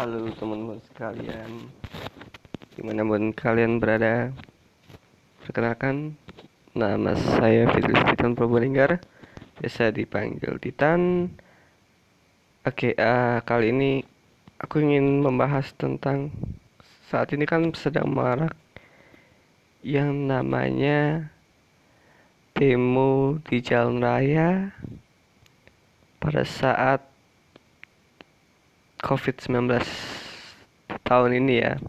Halo teman-teman sekalian. Di mana pun kalian berada? Perkenalkan Nama saya Fitri Titan Probolinggar. Biasa dipanggil Titan. Oke uh, kali ini Aku ingin membahas tentang Saat ini kan sedang marak Yang namanya Demo di jalan raya. Pada saat COVID-19 tahun ini ya.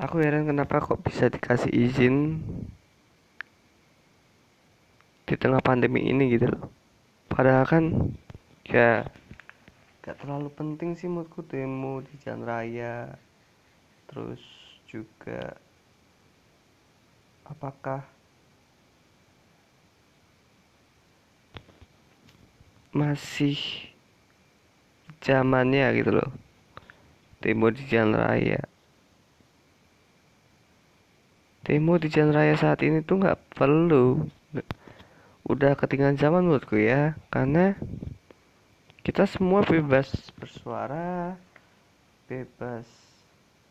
Aku heran kenapa kok bisa dikasih izin di tengah pandemi ini gitu loh. Padahal kan ya gak terlalu penting sih menurutku demo di jalan raya. Terus juga apakah masih zamannya gitu loh. Demo di jalan raya. Demo di jalan raya saat ini tuh nggak perlu. Udah ketinggalan zaman menurutku ya karena kita semua bebas bersuara bebas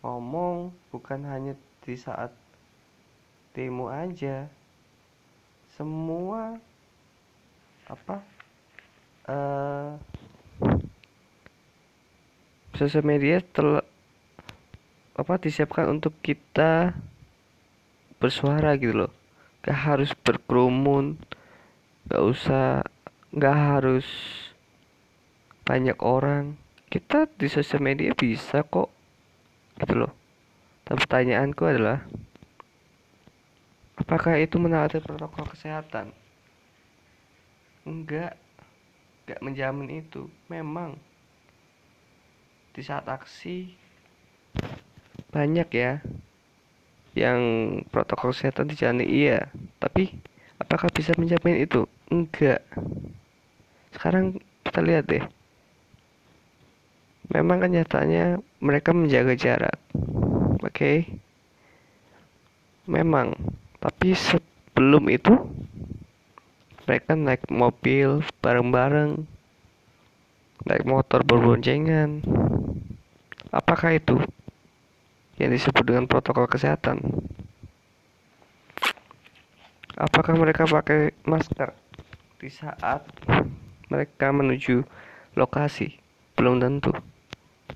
ngomong bukan hanya di saat demo aja. Semua apa uh, sosial media tel apa disiapkan untuk kita bersuara gitu loh. Gak harus berkerumun gak usah gak harus banyak orang. Kita di sosial media bisa kok gitu loh. Tapi pertanyaanku adalah apakah itu menaati protokol kesehatan? Enggak enggak menjamin itu. Memang di saat aksi banyak ya yang protokol kesehatan dijalani. Iya tapi apakah bisa menjamin itu? Enggak. Sekarang kita lihat deh. Memang kenyataannya mereka menjaga jarak oke? Okay? memang tapi sebelum itu mereka naik mobil bareng-bareng naik motor berboncengan Apakah itu yang disebut dengan protokol kesehatan? Apakah mereka pakai masker di saat mereka menuju lokasi? Belum tentu.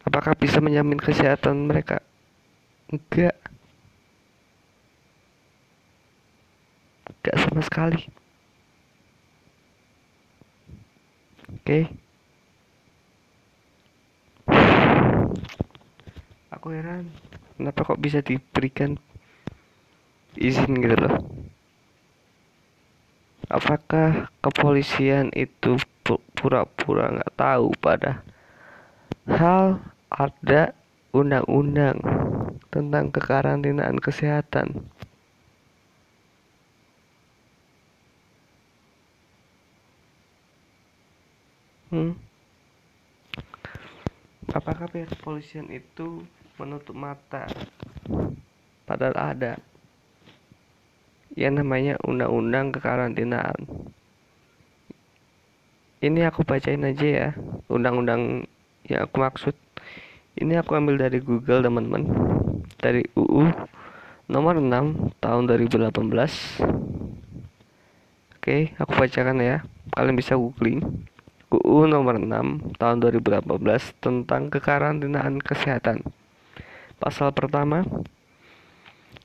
Apakah bisa menjamin kesehatan mereka? Enggak. Enggak sama sekali. Oke. Okay. Aku heran kenapa kok bisa diberikan izin gitu loh? Apakah kepolisian itu pura-pura nggak tahu pada hal ada undang-undang tentang kekarantinaan kesehatan? Hmm? apakah pihak kepolisian itu menutup mata. Padahal ada. Yang namanya undang-undang kekarantinaan. Ini aku bacain aja ya undang-undang yang aku maksud. Ini aku ambil dari Google teman-teman. Dari UU nomor 6 tahun 2018 oke aku bacakan ya. Kalian bisa googling. UU nomor 6 tahun 2018 tentang kekarantinaan kesehatan Pasal pertama,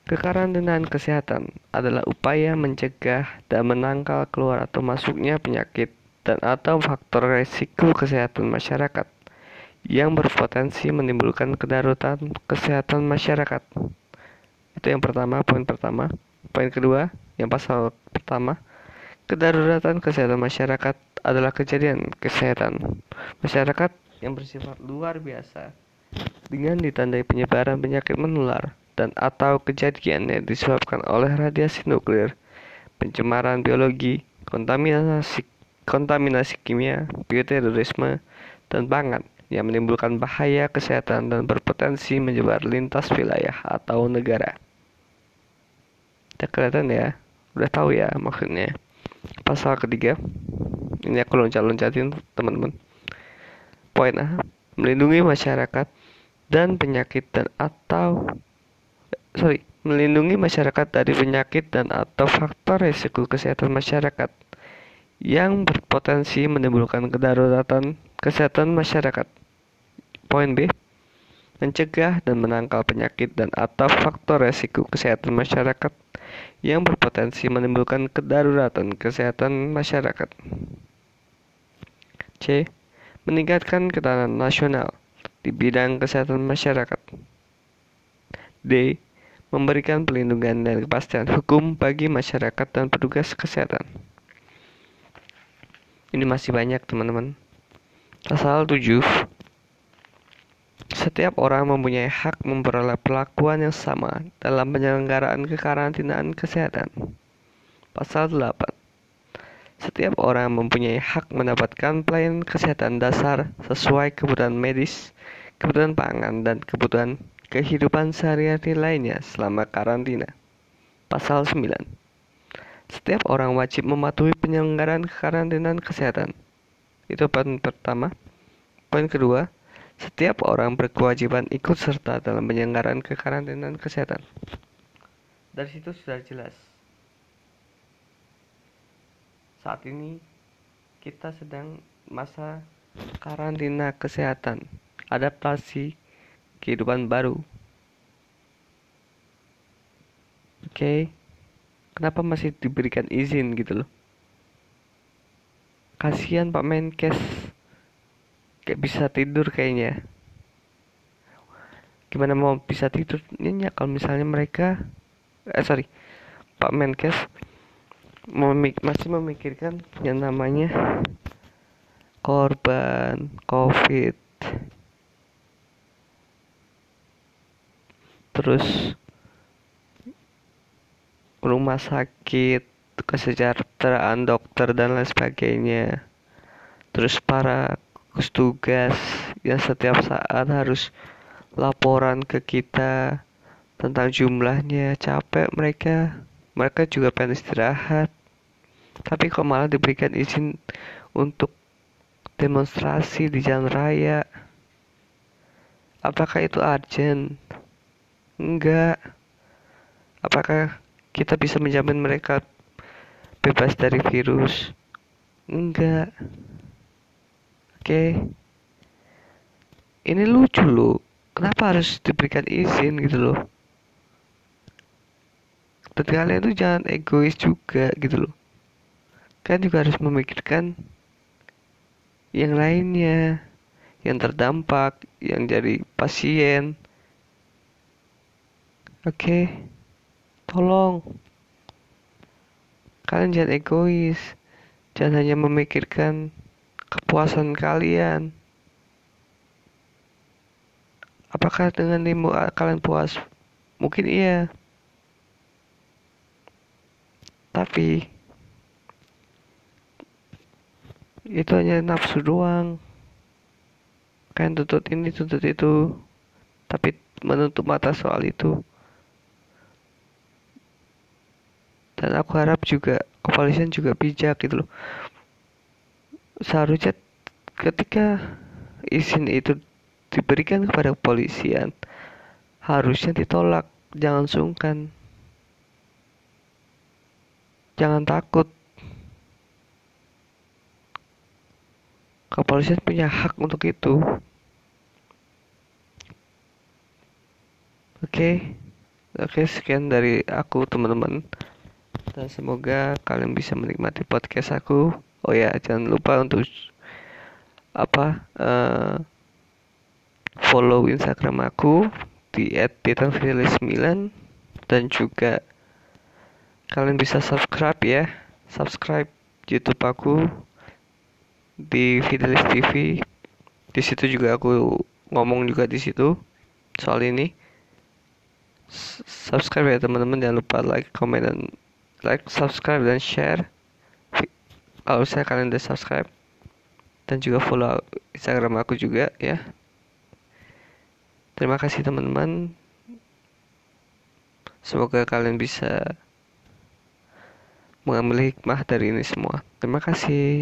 kekarantinaan kesehatan adalah upaya mencegah dan menangkal keluar atau masuknya penyakit dan atau faktor resiko kesehatan masyarakat yang berpotensi menimbulkan kedaruratan kesehatan masyarakat. Itu yang pertama, poin pertama. Poin kedua, yang pasal pertama, kedaruratan kesehatan masyarakat adalah kejadian kesehatan masyarakat yang bersifat luar biasa dengan ditandai penyebaran penyakit menular dan atau kejadian yang disebabkan oleh radiasi nuklir, pencemaran biologi, kontaminasi kontaminasi kimia, bioterorisme, dan pangan yang menimbulkan bahaya kesehatan dan berpotensi menyebar lintas wilayah atau negara. Tidak kelihatan ya, udah tahu ya maksudnya. Pasal ketiga, ini aku loncat-loncatin teman-teman. Poin A, melindungi masyarakat dan penyakit dan atau sorry melindungi masyarakat dari penyakit dan atau faktor resiko kesehatan masyarakat yang berpotensi menimbulkan kedaruratan kesehatan masyarakat. Poin B mencegah dan menangkal penyakit dan atau faktor resiko kesehatan masyarakat yang berpotensi menimbulkan kedaruratan kesehatan masyarakat. C. Meningkatkan ketahanan nasional di bidang kesehatan masyarakat. D. Memberikan pelindungan dan kepastian hukum bagi masyarakat dan petugas kesehatan. Ini masih banyak teman-teman. Pasal 7 setiap orang mempunyai hak memperoleh perlakuan yang sama dalam penyelenggaraan kekarantinaan kesehatan. Pasal 8. Setiap orang mempunyai hak mendapatkan pelayanan kesehatan dasar sesuai kebutuhan medis, kebutuhan pangan, dan kebutuhan kehidupan sehari-hari lainnya selama karantina. Pasal 9. Setiap orang wajib mematuhi penyelenggaraan kekarantinaan kesehatan. Itu poin pertama. Poin kedua, setiap orang berkewajiban ikut serta dalam penyelenggaraan kekarantinaan kesehatan. Dari situ sudah jelas. Saat ini kita sedang masa karantina kesehatan, adaptasi kehidupan baru. Oke. Okay. Kenapa masih diberikan izin gitu loh? Kasihan Pak Menkes kayak bisa tidur kayaknya gimana mau bisa tidur tidurnya kalau misalnya mereka eh sorry Pak Menkes memik masih memikirkan yang namanya korban COVID. Terus rumah sakit kesejahteraan dokter dan lain sebagainya. Terus para tugas yang setiap saat harus laporan ke kita tentang jumlahnya capek mereka. Mereka juga pengen istirahat tapi kok malah diberikan izin untuk demonstrasi di jalan raya apakah itu urgent enggak apakah kita bisa menjamin mereka bebas dari virus enggak Oke. Ini lucu loh. Kenapa harus diberikan izin gitu loh? Dan kalian itu jangan egois juga gitu loh. Kan juga harus memikirkan yang lainnya, yang terdampak, yang jadi pasien. Oke, tolong kalian jangan egois, jangan hanya memikirkan kepuasan kalian. Apakah dengan demo kalian puas? Mungkin iya. Tapi itu hanya nafsu doang. Kalian tuntut ini, tuntut itu. Tapi menutup mata soal itu. Dan aku harap juga kepolisian juga bijak gitu loh seharusnya ketika izin itu diberikan kepada kepolisian harusnya ditolak jangan sungkan jangan takut kepolisian punya hak untuk itu. Oke. Okay. oke okay, sekian dari aku teman-teman. Dan semoga kalian bisa menikmati podcast aku. Oh ya jangan lupa untuk apa uh, follow instagram aku di @titanfidelis9 dan juga kalian bisa subscribe ya. Subscribe YouTube aku di Fidelis TV di situ juga aku ngomong juga di situ soal ini subscribe ya teman-teman jangan lupa like comment dan like subscribe dan share kalau saya kalian udah subscribe dan juga follow Instagram aku juga ya. Terima kasih teman-teman. Semoga kalian bisa mengambil hikmah dari ini semua. Terima kasih.